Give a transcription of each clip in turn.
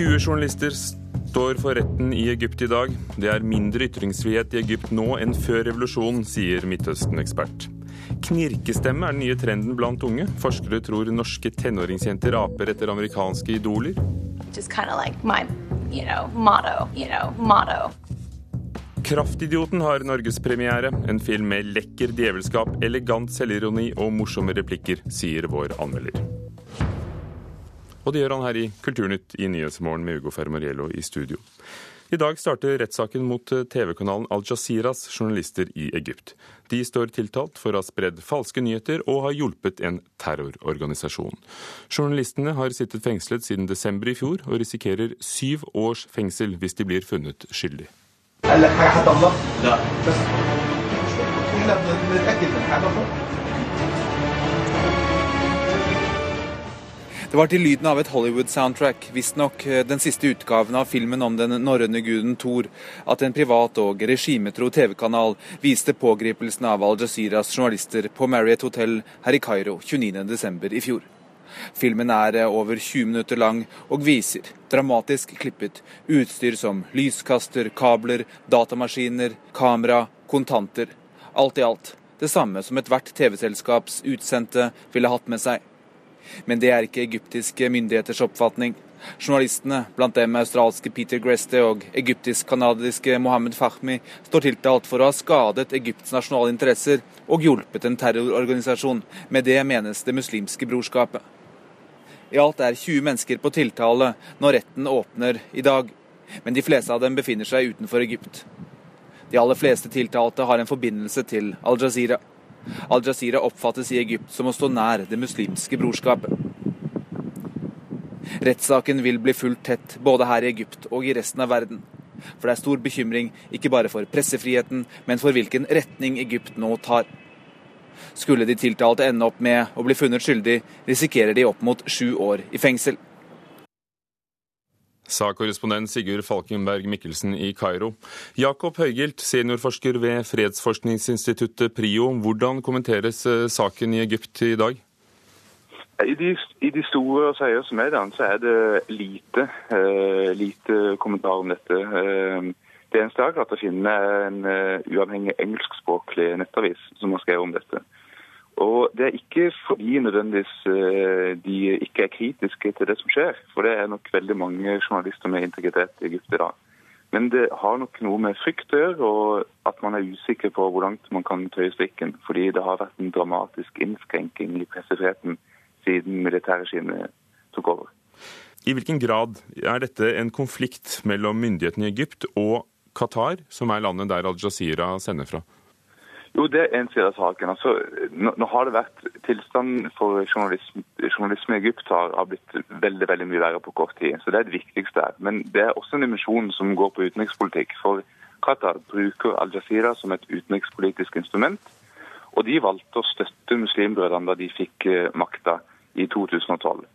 20 journalister står for retten i Egypt i dag. Det er mindre ytringsfrihet i Egypt nå enn før revolusjonen, sier Midtøsten-ekspert. Knirkestemme er den nye trenden blant unge. Forskere tror norske tenåringsjenter aper etter amerikanske idoler. Like my, you know, motto, you know. Kraftidioten har norgespremiere. En film med lekker djevelskap, elegant selvironi og morsomme replikker, sier vår anmelder. Og det gjør han her i Kulturnytt i Nyhetsmorgen med Ugo Fermariello i studio. I dag starter rettssaken mot TV-kanalen Al Jazeeras journalister i Egypt. De står tiltalt for å ha spredd falske nyheter og har hjulpet en terrororganisasjon. Journalistene har sittet fengslet siden desember i fjor, og risikerer syv års fengsel hvis de blir funnet skyldig. Det var til lyden av et Hollywood-soundtrack, visstnok eh, den siste utgaven av filmen om den norrøne guden Thor, at en privat og regimetro TV-kanal viste pågripelsen av Al Jazeeras journalister på Marriott Hotel her i Kairo 29.12. i fjor. Filmen er eh, over 20 minutter lang og viser, dramatisk klippet, utstyr som lyskaster, kabler, datamaskiner, kamera, kontanter. Alt i alt det samme som ethvert TV-selskaps utsendte ville hatt med seg. Men det er ikke egyptiske myndigheters oppfatning. Journalistene, blant dem australske Peter Greste og egyptisk-canadiske Mohammed Fahmi, står tiltalt for å ha skadet Egypts nasjonale interesser og hjulpet en terrororganisasjon. Med det menes Det muslimske brorskapet. I alt er 20 mennesker på tiltale når retten åpner i dag, men de fleste av dem befinner seg utenfor Egypt. De aller fleste tiltalte har en forbindelse til Al Jazeera. Al-Jazeera oppfattes i Egypt som å stå nær det muslimske brorskapet. Rettssaken vil bli fulgt tett både her i Egypt og i resten av verden. For det er stor bekymring ikke bare for pressefriheten, men for hvilken retning Egypt nå tar. Skulle de tiltalte ende opp med å bli funnet skyldig, risikerer de opp mot sju år i fengsel sa korrespondent Sigurd Falkenberg Mikkelsen i Kairo. Jakob Høygilt, seniorforsker ved fredsforskningsinstituttet PRIO. Hvordan kommenteres eh, saken i Egypt i dag? I de, i de store og seriøse mediene så er det lite, uh, lite kommentar om dette. Uh, det eneste jeg har klart å finne, er en uh, uavhengig engelskspråklig nettavis som har skrevet om dette. Og Det er ikke fordi nødvendigvis eh, de ikke er kritiske til det som skjer, for det er nok veldig mange journalister med integritet i Egypt i dag. Men det har nok noe med frykt å gjøre, og at man er usikker på hvor langt man kan tøye strikken. Fordi det har vært en dramatisk innskrenking i pressefriheten siden militærregimet tok over. I hvilken grad er dette en konflikt mellom myndighetene i Egypt og Qatar, som er landet der Al-Jazeera sender fra? Jo, det er en side av saken. Altså, nå, nå, har det vært Tilstanden for journalisme, journalisme i Egypt har, har, blitt veldig veldig mye verre på kort tid. så Det er det viktigste. Men det er også en dimensjon som går på utenrikspolitikk. For Qatar bruker Al-Jazeera som et utenrikspolitisk instrument. Og de valgte å støtte muslimbrødrene da de fikk uh, makta i 2012.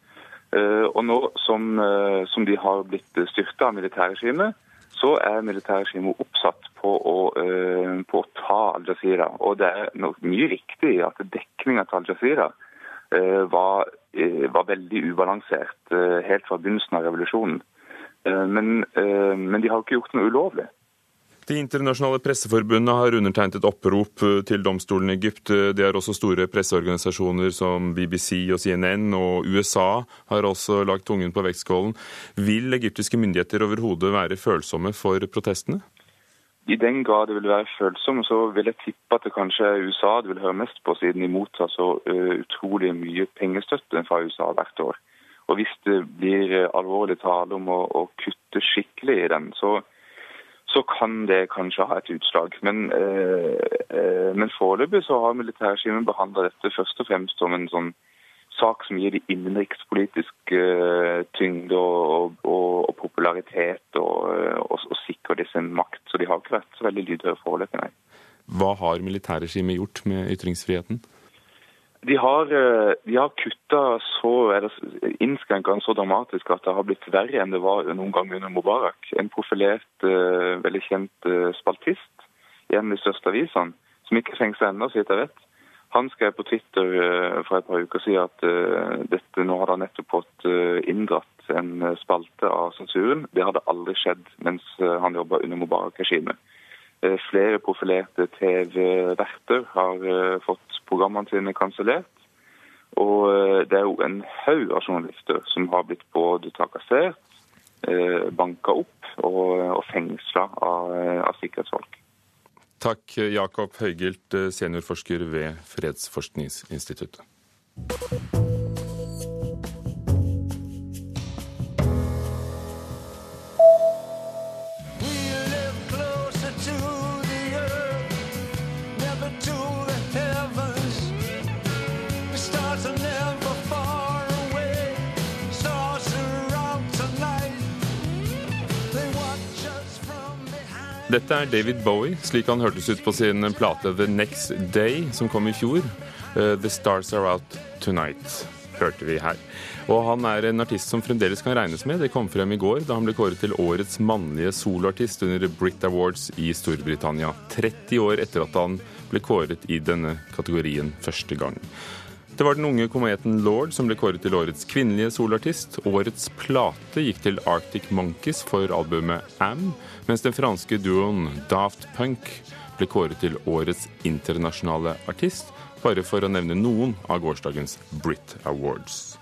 Uh, og nå som, uh, som de har blitt styrta av militærregimet, så er militærregimet oppsatt på å, uh, på å ta Al-Jazeera. Og det er nok mye riktig at dekninga til Al-Jazeera uh, var, uh, var, veldig ubalansert helt fra begynnelsen av revolusjonen. Men, men de har ikke gjort noe ulovlig. De internasjonale presseforbundene har undertegnet et opprop eh, til domstolen i Egypt. Det er også store presseorganisasjoner som BBC og CNN, og USA har også lagt tungen på vektskålen. Vil egyptiske myndigheter overhodet være følsomme for protestene? I den grad det vil være følsomme, så vil jeg tippe at det kanskje er USA det vil høre mest på, siden de mottar så uh, utrolig mye pengestøtte fra USA hvert år. Og Hvis det blir alvorlig tale om å, å kutte skikkelig i den, så så kan det kanskje ha et utslag. Men, eh, eh, men foreløpig så har militærregimet behandla dette først og fremst som en sånn sak som gir de innenrikspolitisk eh, tyngde og, og, og popularitet og, og, og sikrer disse makt. Så de har ikke vært så veldig lydhøre foreløpig, nei. Hva har militærregimet gjort med ytringsfriheten? De har, eh, de har kutta så, eller så dramatisk at det har blitt verre enn det var noen gang under Mubarak. En profilert, eh, veldig kjent eh, spaltist i en av de største avisene, som ikke er fengsla ennå, så vidt jeg vet. Han skrev på Twitter for et par uker siden at dette, nå hadde han nettopp fått inndratt en spalte av sensuren. Det hadde aldri skjedd mens han jobba under Mubarak-regimet. Flere profilerte TV-verter har fått programmene sine kansellert. Og det er jo en haug av journalister som har blitt både trakassert, banka opp og, og fengsla av, av sikkerhetsfolk. Takk, Jakob Høygilt, seniorforsker ved Fredsforskningsinstituttet. Dette er David Bowie, slik han hørtes ut på sin plate The Next Day, som kom i fjor. Uh, The Stars Are Out Tonight, hørte vi her. Og han er en artist som fremdeles kan regnes med. Det kom frem i går da han ble kåret til årets mannlige soloartist under Brit Awards i Storbritannia. 30 år etter at han ble kåret i denne kategorien første gang. Det var den unge kometen Lord som ble kåret til årets kvinnelige solartist. Årets plate gikk til Arctic Monkeys for albumet Am, mens den franske duoen Daft Punk ble kåret til årets internasjonale artist, bare for å nevne noen av gårsdagens Brit Awards.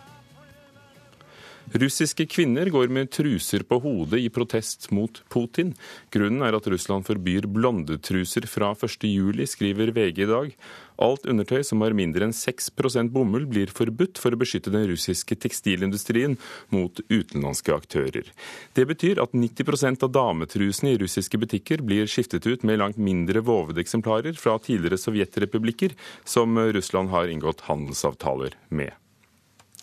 Russiske kvinner går med truser på hodet i protest mot Putin. Grunnen er at Russland forbyr blondetruser fra 1.7, skriver VG i dag. Alt undertøy som har mindre enn 6% bomull blir forbudt for å beskytte den russiske tekstilindustrien mot utenlandske aktører. Det betyr at 90% av dametrusene i russiske butikker blir skiftet ut med langt mindre vovede eksemplarer fra tidligere sovjetrepublikker som Russland har inngått handelsavtaler med.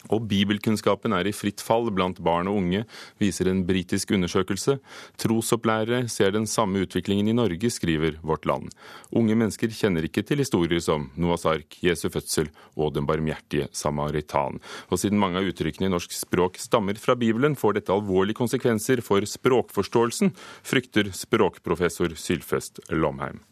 Og bibelkunnskapen er i fritt fall blant barn og unge, viser en britisk undersøkelse. Trosopplærere ser den samme utviklingen i Norge, skriver Vårt Land. Unge mennesker kjenner ikke til historier som Noahs ark, Jesu fødsel og Den barmhjertige samaritan. Og siden mange av uttrykkene i norsk språk stammer fra Bibelen, får dette alvorlige konsekvenser for språkforståelsen, frykter språkprofessor Sylfest Lomheim.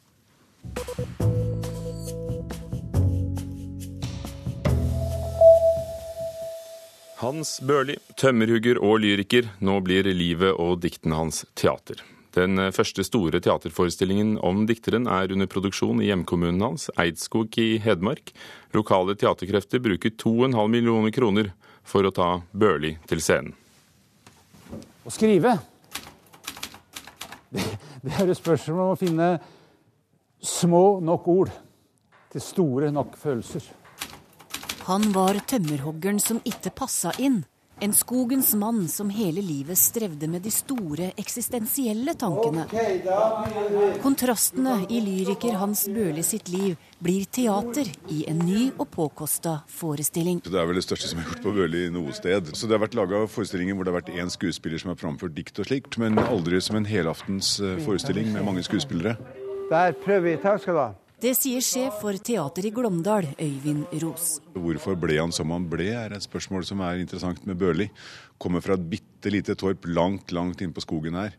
Hans Børli, tømmerhugger og lyriker. Nå blir livet og diktene hans teater. Den første store teaterforestillingen om dikteren er under produksjon i hjemkommunen hans, Eidskog i Hedmark. Lokale teaterkrefter bruker 2,5 millioner kroner for å ta Børli til scenen. Å skrive, det, det er et spørsmål om å finne små nok ord til store nok følelser. Han var tømmerhoggeren som ikke passa inn. En skogens mann som hele livet strevde med de store eksistensielle tankene. Kontrastene i lyriker Hans Børli sitt liv blir teater i en ny og påkosta forestilling. Det er vel det største som er gjort på Børli noe sted. Så Det har vært laga forestillinger hvor det har vært én skuespiller som har framført dikt og slikt, men aldri som en helaftens eh, forestilling med mange skuespillere. Der prøver vi. Takk skal du ha. Det sier sjef for teater i Glåmdal, Øyvind Ros. Hvorfor ble han som han ble, er et spørsmål som er interessant med Børli. Kommer fra et bitte lite torp langt, langt inn på skogen her.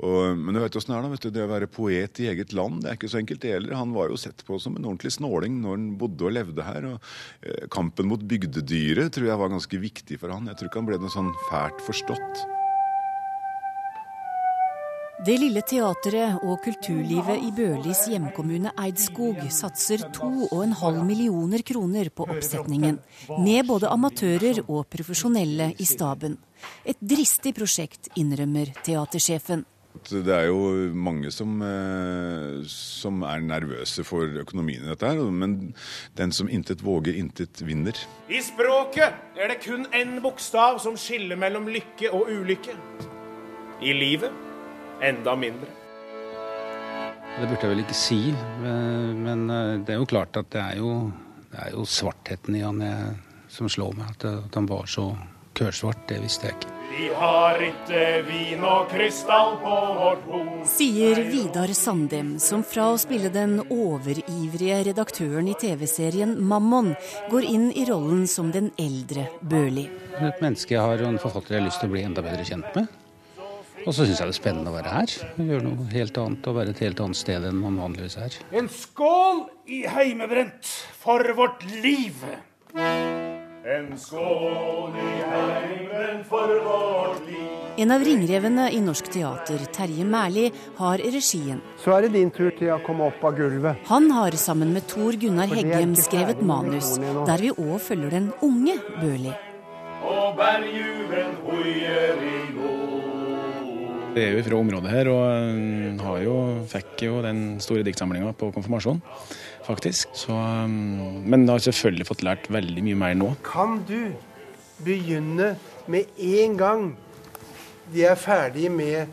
Og, men du vet åssen det er, da. Du, det å være poet i eget land, det er ikke så enkelt det heller. Han var jo sett på som en ordentlig snåling når han bodde og levde her. og eh, Kampen mot bygdedyret tror jeg var ganske viktig for han. Jeg tror ikke han ble noe sånn fælt forstått. Det lille teatret og kulturlivet i Børlis hjemkommune Eidskog satser 2,5 millioner kroner på oppsetningen, med både amatører og profesjonelle i staben. Et dristig prosjekt, innrømmer teatersjefen. Det er jo mange som, eh, som, er nervøse for økonomien i dette, her, men den som intet våger, intet vinner. I språket er det kun én bokstav som skiller mellom lykke og ulykke. I livet enda mindre. Det burde jeg vel ikke si, men eh, det er jo klart at det er jo, det er jo svartheten i han jeg, som slår meg. At, at han var så kørsvart, det visste jeg ikke. Vi har ikke vin og krystall på vårt bord. Sier Vidar Sandem, som fra å spille den overivrige redaktøren i TV-serien Mammon, går inn i rollen som den eldre Børli. Et menneske jeg har og en forfatter jeg har lyst til å bli enda bedre kjent med. Og så syns jeg det er spennende å være her. Gjøre noe helt annet og være et helt annet sted enn man vanligvis er. En skål i heimebrent for vårt liv! En skål i heimen for vårt liv. En av ringrevene i Norsk Teater, Terje Mærli, har regien. Så er det din tur til å komme opp av gulvet. Han har sammen med Tor Gunnar Heggem skrevet manus, der vi òg følger den unge Børli. Og bergjuven hoier i Det er jo fra området her, og har jo, fikk jo den store diktsamlinga på konfirmasjon, faktisk. Så, um, men har selvfølgelig fått lært veldig mye mer nå. Kan du begynne med en gang de er ferdige med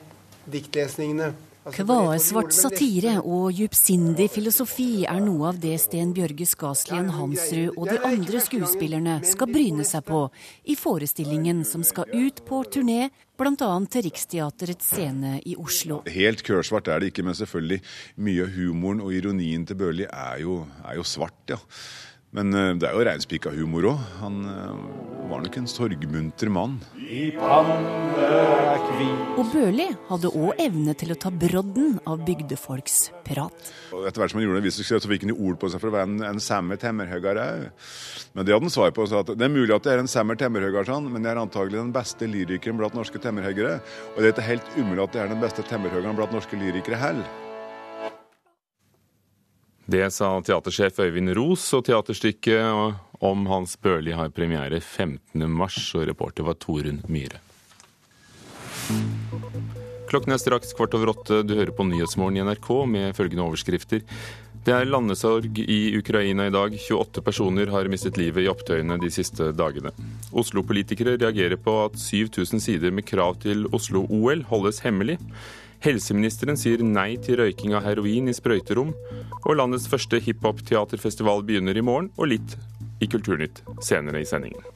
diktlesningene? Kvae svart satire og djupsindig filosofi er noe av det Sten Bjørge Skaslien Hansrud og de andre skuespillerne skal bryne seg på i forestillingen som skal ut på turné, bl.a. til Riksteaterets scene i Oslo. Helt kørsvart er det ikke, men selvfølgelig mye av humoren og ironien til Børli er er jo svart, ja. Men eh, det er jo reinspika humor òg. Han eh, var nok en sorgmunter mann. I er. Og Børli hadde òg evne til å ta brodden av bygdefolks prat. Og etter hvert som han gjorde det, så fikk han ord på seg for å være en, en samme temmerhøgare òg. Men det hadde han svar på. Så at det er mulig at jeg er en sammer temmerhøgare, sånn, men jeg er antagelig den beste lyrikeren blant norske temmerhøgere. Og det er helt umulig at jeg er den beste temmerhøgeren blant norske lyrikere heller. Det sa teatersjef Øyvind Ros, og teaterstykket om Hans Børli har premiere 15. mars, og reporter var Torunn Myhre. Klokken er straks kvart over åtte. Du hører på Nyhetsmorgen i NRK med følgende overskrifter. Det er landesorg i Ukraina i dag. 28 personer har mistet livet i opptøyene de siste dagene. Oslo-politikere reagerer på at 7000 sider med krav til Oslo-OL holdes hemmelig. Helseministeren sier nei til røyking av heroin i sprøyterom. Og landets første hiphop-teaterfestival begynner i morgen, og litt i Kulturnytt senere i sendingen.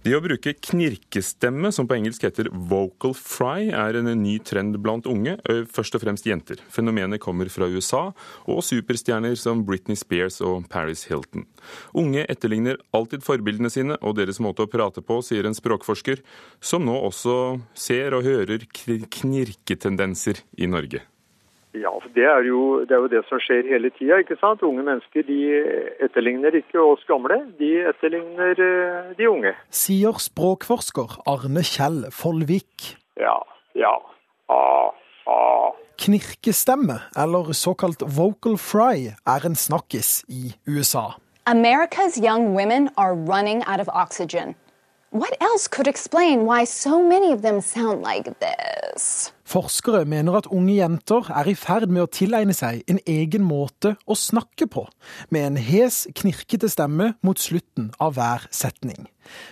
Det å bruke knirkestemme, som på engelsk heter vocal fry, er en ny trend blant unge, først og fremst jenter. Fenomenet kommer fra USA og superstjerner som Britney Spears og Paris Hilton. Unge etterligner alltid forbildene sine og deres måte å prate på, sier en språkforsker, som nå også ser og hører knirketendenser i Norge. Ja, det er, jo, det er, jo, det som skjer hele tida. Unge mennesker de etterligner ikke oss gamle, de etterligner de unge. Sier språkforsker Arne Kjell Follvik. Ja, ja. Ah, ah. Knirkestemme, eller såkalt vocal fry, er en snakkis i USA. America's young women are running out of oxygen. What else could explain why so many of them sound like this? Forskere mener at unge jenter er i ferd med å tilegne seg en egen måte å snakke på, med en hes, knirkete stemme mot slutten av hver setning.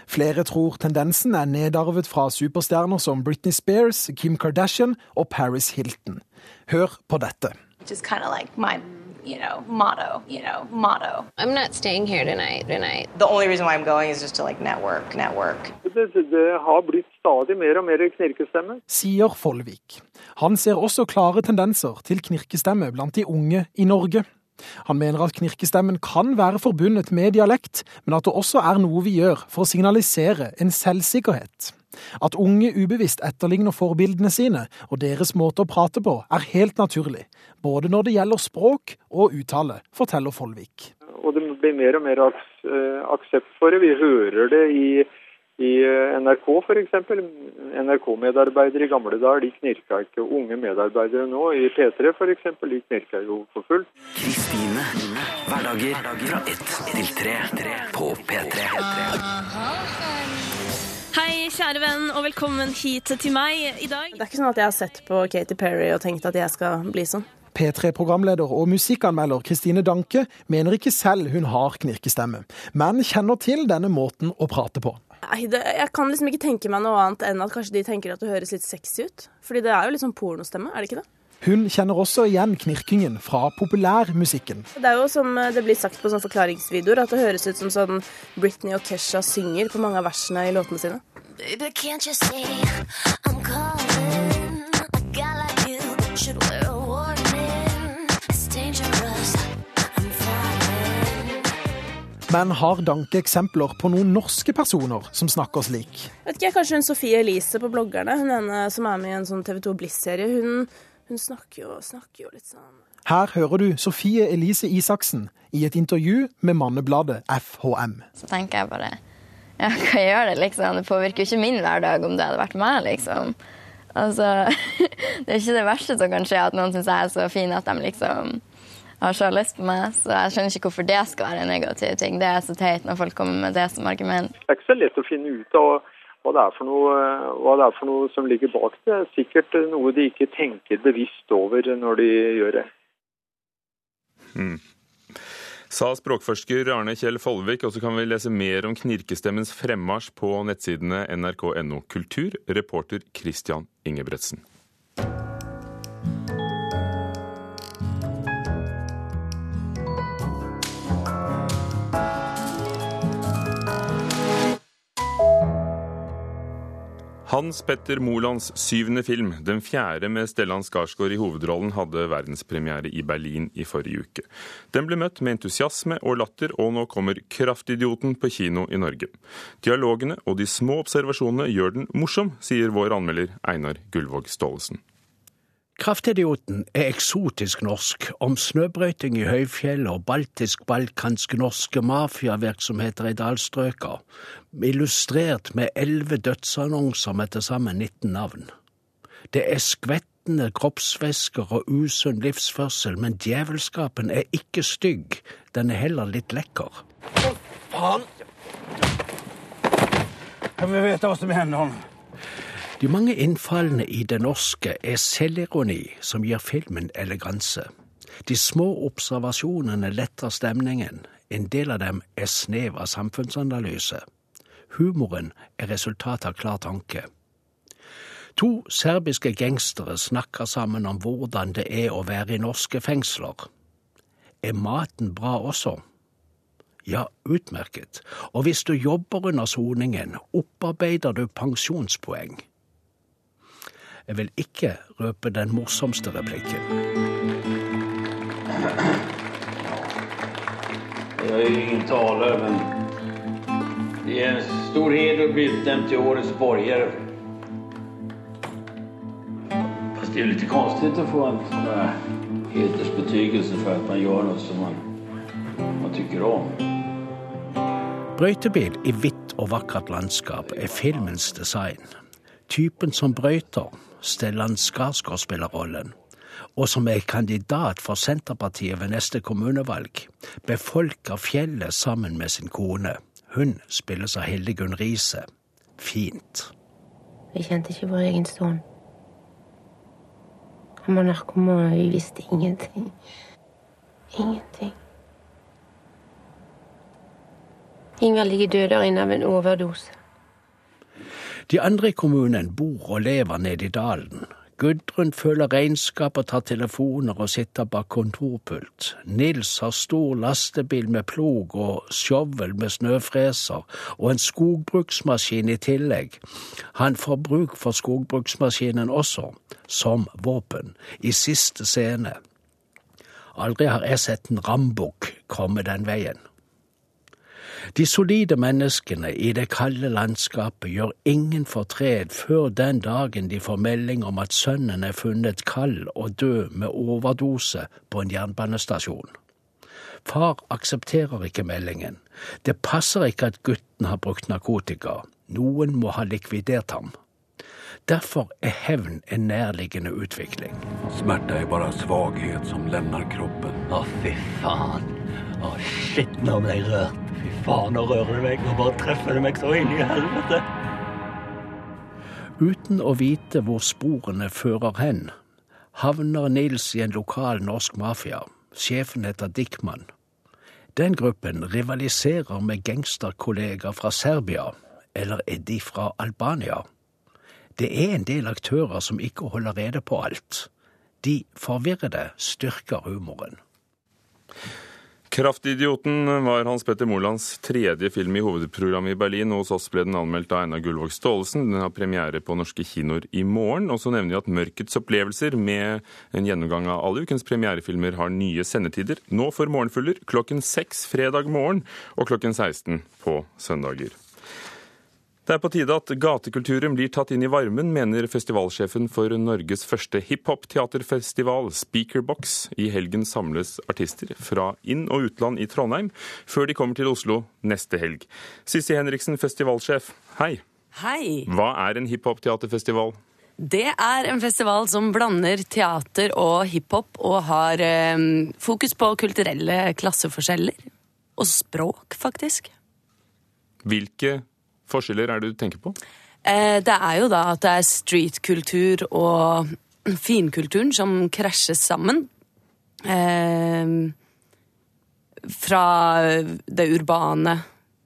Flere tror tendensen er nedarvet fra superstjerner som Britney Spears, Kim Kardashian og Paris Hilton. Hør på dette. Just kind of like my you know, motto, you know, motto. I'm not staying here tonight, tonight. The only reason why I'm going is just to like network, network. Det, det har blitt stadig mer og mer knirkestemme. Sier Folvik. Han ser også klare tendenser til knirkestemme blant de unge i Norge. Han mener at knirkestemmen kan være forbundet med dialekt, men at det også er noe vi gjør for å signalisere en selvsikkerhet. At unge ubevisst etterligner forbildene sine og deres måte å prate på, er helt naturlig. Både når det gjelder språk og uttale, forteller Follvik. Og det blir mer og mer aksept for det. Vi hører det i, i NRK f.eks. NRK-medarbeidere i gamle dager de knirka ikke. Unge medarbeidere nå i P3 f.eks. de knirker jo for fullt. Kristine. Hverdager fra ett til tre på P3. Hei, kjære venn, og velkommen hit til meg i dag. Det er ikke sånn at jeg har sett på Katy Perry og tenkt at jeg skal bli sånn. P3-programleder og musikkanmelder Kristine Danke mener ikke selv hun har knirkestemme, men kjenner til denne måten å prate på. Nei, det, Jeg kan liksom ikke tenke meg noe annet enn at kanskje de tenker at det høres litt sexy ut. Fordi det er jo litt sånn pornostemme, er det ikke det? Hun kjenner også igjen knirkingen fra populærmusikken. Det er jo som det blir sagt på sånne forklaringsvideoer, at det høres ut som sånn Britney og Kesha synger på mange av versene i låtene sine. Baby, can't you see I'm calling Men har Danke eksempler på noen norske personer som snakker slik? Vet ikke, Kanskje hun Sofie Elise på bloggerne, hun ene som er med i en sånn TV 2 Bliss-serie. Hun, Hun snakker jo, snakker jo litt sånn Her hører du Sofie Elise Isaksen i et intervju med mannebladet FHM. Så tenker jeg bare ja, hva gjør det, liksom? Det påvirker jo ikke min hverdag om det hadde vært meg, liksom. Altså, det er ikke det verste som kan skje, at noen syns jeg er så fin at de liksom har så lyst på meg. Så jeg skjønner ikke hvorfor det skal være en negativ ting. Det er så teit når folk kommer med det som argument. Det er ikke så lett å finne ut av hva det er for noe, hva det er for noe som ligger bak det. Det er sikkert noe de ikke tenker bevisst over når de gjør det. Mm. Sa språkforsker Arne Kjell Follvik, og så kan vi lese mer om knirkestemmens fremmarsj på nettsidene nrk.no kultur, reporter Christian Ingebretsen. Hans Petter Molands syvende film, den fjerde med Stellan Skarsgård i hovedrollen, hadde verdenspremiere i Berlin i forrige uke. Den ble møtt med entusiasme og latter, og nå kommer Kraftidioten på kino i Norge. Dialogene og de små observasjonene gjør den morsom, sier vår anmelder Einar Gullvåg Staalesen. Kraftidioten er eksotisk norsk, om snøbrøyting i høyfjellet og baltisk-balkansk-norske mafiavirksomheter i dalstrøka, illustrert med elleve dødsannonser med til sammen 19 navn. Det er skvettende kroppsvæsker og usunn livsførsel, men djevelskapen er ikke stygg, den er heller litt lekker. Å, faen? Kan vi vite hva som hender. De mange innfallene i det norske er selvironi som gir filmen eleganse. De små observasjonene letter stemningen, en del av dem er snev av samfunnsanalyse. Humoren er resultat av klar tanke. To serbiske gangstere snakker sammen om hvordan det er å være i norske fengsler. Er maten bra også? Ja, utmerket, og hvis du jobber under soningen, opparbeider du pensjonspoeng. Jeg vil ikke røpe den morsomste replikken. Jeg er ingen taler, men det er en stor heder å bli utnevnt til årets borger. Fast det er jo litt konstig å få en hedersbetygelse for at man gjør noe som man, man tykker om. Brøytebil i hvitt og vakkert landskap er filmens design. Typen som brøyter, Stellan Skarsgård spiller rollen, og som er kandidat for Senterpartiet ved neste kommunevalg, befolker fjellet sammen med sin kone. Hun spilles av Hildegunn Riise. Fint. Vi kjente ikke vår egen sønn. Han var narkoman, og vi visste ingenting. Ingenting. Ingvald ligger død der inne av en overdose. De andre i kommunen bor og lever nede i dalen. Gudrun føler regnskap og tar telefoner og sitter bak kontorpult. Nils har stor lastebil med plog og skjovel med snøfreser, og en skogbruksmaskin i tillegg. Han får bruk for skogbruksmaskinen også, som våpen, i siste scene. Aldri har jeg sett en rambukk komme den veien. De solide menneskene i det kalde landskapet gjør ingen fortred før den dagen de får melding om at sønnen er funnet kald og død med overdose på en jernbanestasjon. Far aksepterer ikke meldingen. Det passer ikke at gutten har brukt narkotika. Noen må ha likvidert ham. Derfor er hevn en nærliggende utvikling. Smerte er bare svakhet som lemner kroppen. Å, fy faen. Å, shit, nå ble jeg rørt. Fy faen, nå rører det meg. Nå bare treffer det meg så inn i helvete. Uten å vite hvor sporene fører hen, havner Nils i en lokal norsk mafia. Sjefen heter Dickman. Den gruppen rivaliserer med gangsterkollegaer fra Serbia, eller er de fra Albania? Det er en del aktører som ikke holder rede på alt. De forvirrede styrker humoren. Kraftidioten var Hans Petter Molands tredje film i hovedprogrammet i Berlin. Hos oss ble den anmeldt av Einar Gullvåg Staalesen. Den har premiere på norske kinoer i morgen. Og så nevner vi at Mørkets opplevelser, med en gjennomgang av alle ukens premierefilmer, har nye sendetider. Nå for morgenfugler klokken seks fredag morgen og klokken 16 på søndager. Det er på tide at gatekulturen blir tatt inn i varmen, mener festivalsjefen for Norges første hiphop-teaterfestival, Speakerbox. I helgen samles artister fra inn- og utland i Trondheim, før de kommer til Oslo neste helg. Sissi Henriksen, festivalsjef, hei. Hei. Hva er en hiphop-teaterfestival? Det er en festival som blander teater og hiphop, og har eh, fokus på kulturelle klasseforskjeller. Og språk, faktisk. Hvilke forskjeller er det du tenker på? Eh, det er jo da at det er streetkultur og finkulturen som krasjes sammen. Eh, fra det urbane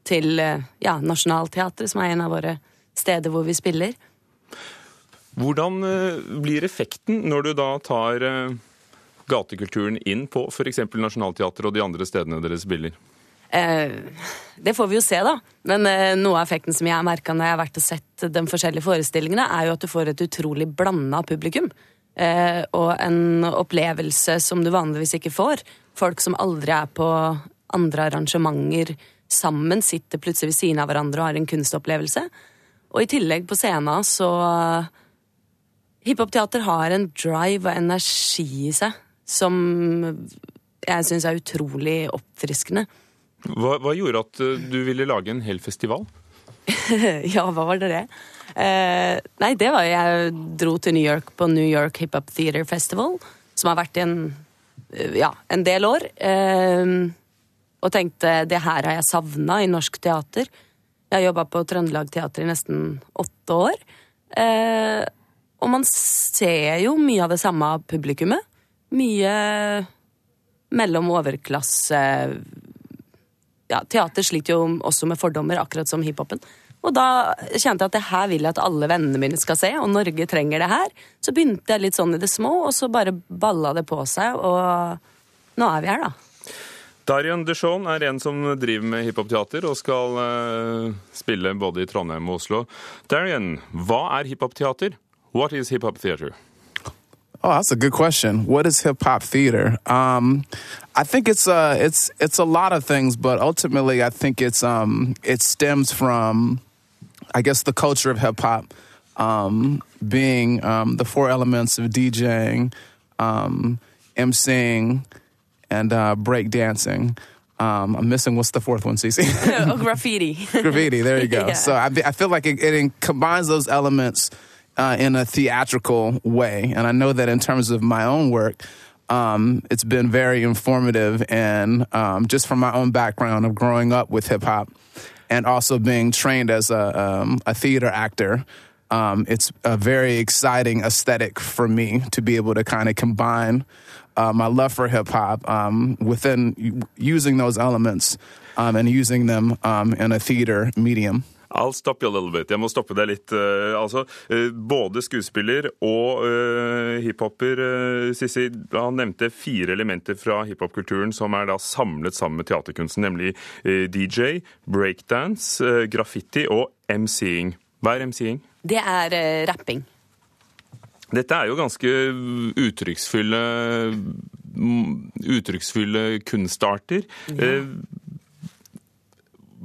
til eh, ja, Nationaltheatret, som er en av våre steder hvor vi spiller. Hvordan blir effekten når du da tar gatekulturen inn på f.eks. Nationaltheatret og de andre stedene dere spiller? Eh, det får vi jo se, da. Men eh, noe av effekten som jeg har merka når jeg har vært og sett de forskjellige forestillingene, er jo at du får et utrolig blanda publikum. Eh, og en opplevelse som du vanligvis ikke får. Folk som aldri er på andre arrangementer sammen, sitter plutselig ved siden av hverandre og har en kunstopplevelse. Og i tillegg på scenen så Hiphopteater har en drive og energi i seg som jeg syns er utrolig oppfriskende. Hva, hva, gjorde at eh, du ville lage en hel festival? ja, hva var det det? Eh, nei, det var Jeg dro til New York på New York Hip Hop Theater Festival, som har vært i en, ja, en del år. Eh, og tenkte det her har jeg savna i norsk teater. Jeg har jobba på Trøndelag Teater i nesten åtte år. Eh, og man ser jo mye av det samme publikummet. Mye mellom overklasse ja, Teater sliter jo også med fordommer, akkurat som hiphopen. Og da kjente jeg at det her vil jeg at alle vennene mine skal se, og Norge trenger det her. Så begynte jeg litt sånn i det små, og så bare balla det på seg, og nå er vi her, da. Darian Dushon er en som driver med hiphopteater og skal uh, spille både i Trondheim og Oslo. Darian, hva er hiphopteater? What is hip hop theater? Oh, that's a good question. What is hip hop theater? Um, I think it's uh, it's it's a lot of things, but ultimately, I think it's um, it stems from, I guess, the culture of hip hop um, being um, the four elements of DJing, um, emceeing, and uh, break dancing. Um, I'm missing what's the fourth one, Cece? oh, graffiti. graffiti. There you go. Yeah. So I, I feel like it, it combines those elements uh, in a theatrical way, and I know that in terms of my own work. Um, it's been very informative, and um, just from my own background of growing up with hip hop, and also being trained as a, um, a theater actor, um, it's a very exciting aesthetic for me to be able to kind of combine uh, my love for hip hop um, within using those elements um, and using them in a theater medium. I'll stop you a little bit. Jeg må stoppe deg litt. Uh, altså, uh, både skuespiller og uh, hiphoper Sissi, han nevnte fire elementer fra hiphopkulturen som er da samlet sammen med teaterkunsten, nemlig DJ, breakdance, graffiti og MC-ing. Hva er MC-ing? Det er rapping. Dette er jo ganske uttrykksfulle, uttrykksfulle kunstarter. Ja.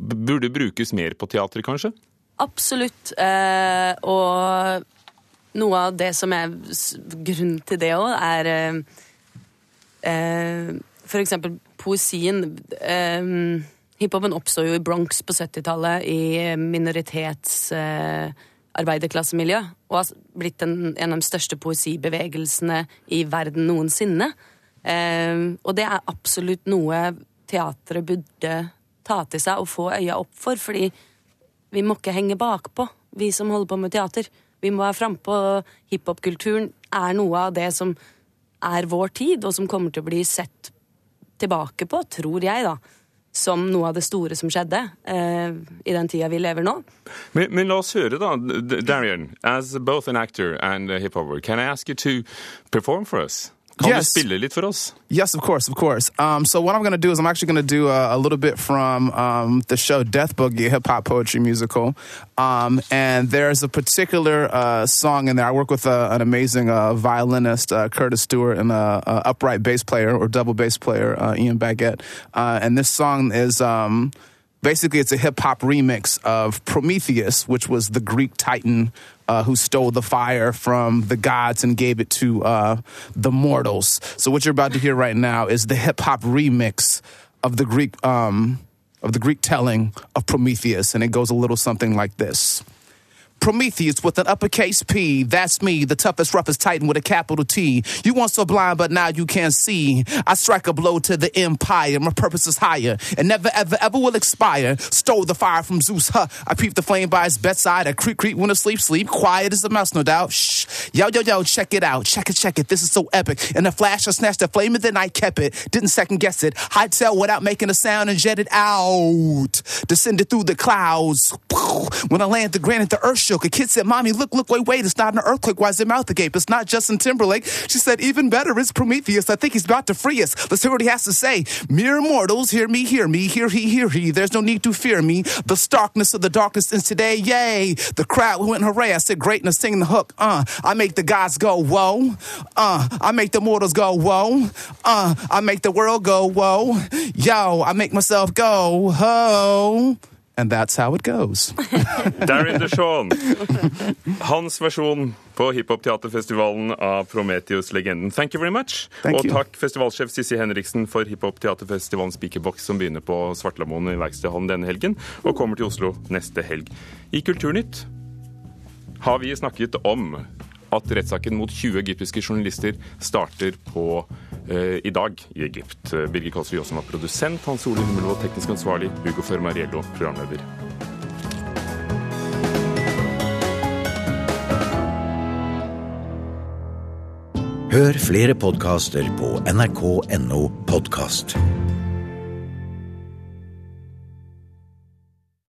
Burde brukes mer på teater, kanskje? Absolutt. Eh, og noe av det som er grunnen til det òg, er eh, for eksempel poesien. Eh, Hiphopen oppstår jo i Bronx på 70-tallet, i minoritetsarbeiderklassemiljø, eh, og har blitt en, en, av de største poesibevegelsene i verden noensinne. og det er absolutt noe teatret burde ta til seg og få øya opp for, fordi vi må ikke henge bakpå, vi som holder på med teater. Vi må være frampå. Hiphop-kulturen er noe av det som er vår tid, og som kommer til å bli sett tilbake på, tror jeg, da. Som noe av det store som skjedde uh, i den tida vi lever nå. Men, men, la oss høre, da. Darian, as both an actor and a hip-hopper, can I ask you to perform for us? Kan yes. du spille litt for oss? Yes, of course, of course. Um, so what I'm going to do is I'm actually going to do a, a, little bit from um, the show Death Boogie, hip hop poetry musical. Um, and there's a particular uh, song in there. I work with uh, an amazing uh, violinist, uh, Curtis Stewart, and a, upright bass player or double bass player, uh, Ian Baguette. Uh, and this song is um, basically, it's a hip hop remix of Prometheus, which was the Greek titan uh, who stole the fire from the gods and gave it to uh, the mortals. So what you're about to hear right now is the hip hop remix of the Greek um, of the Greek telling of Prometheus, and it goes a little something like this. Prometheus with an uppercase P. That's me, the toughest, roughest titan with a capital T. You once so blind, but now you can see. I strike a blow to the empire. My purpose is higher and never, ever, ever will expire. Stole the fire from Zeus. Huh. I peep the flame by his bedside. I creep, creep when I sleep, sleep. Quiet as a mouse, no doubt. Shh. Yo, yo, yo, check it out. Check it, check it. This is so epic. In a flash, I snatched the flame and then I kept it. Didn't second guess it. Hightail without making a sound and jetted out. Descended through the clouds. When I landed, granted, the earth shook. A kid said, Mommy, look, look, wait, wait, it's not an earthquake. Why is their mouth agape? It's not Justin Timberlake. She said, Even better, it's Prometheus. I think he's about to free us. Let's hear what he has to say. Mere mortals, hear me, hear me, hear he, hear he. There's no need to fear me. The starkness of the darkness is today, yay. The crowd went hooray. I said, Greatness, sing the hook. Uh, I make the gods go, whoa. Uh, I make the mortals go, whoa. Uh, I make the world go, whoa. Yo, I make myself go, ho. And that's how it goes. Darren DeShawn. Hans versjon på hiphopteaterfestivalen av Prometheus-legenden. Thank you very much. Thank og you. takk festivalsjef Sissi Henriksen for hiphopteaterfestivalen Speakerbox, som begynner på Svartlamoen i Verkstedhallen denne helgen, og kommer til Oslo neste helg. I Kulturnytt har vi snakket om at rettssaken mot 20 egyptiske journalister starter på eh, i dag i Egypt. Birger Kåsrud Jåsson var produsent, Hans Ole Himmelvold teknisk ansvarlig, Hugo Fermariello programleder. Hør flere podkaster på nrk.no podkast.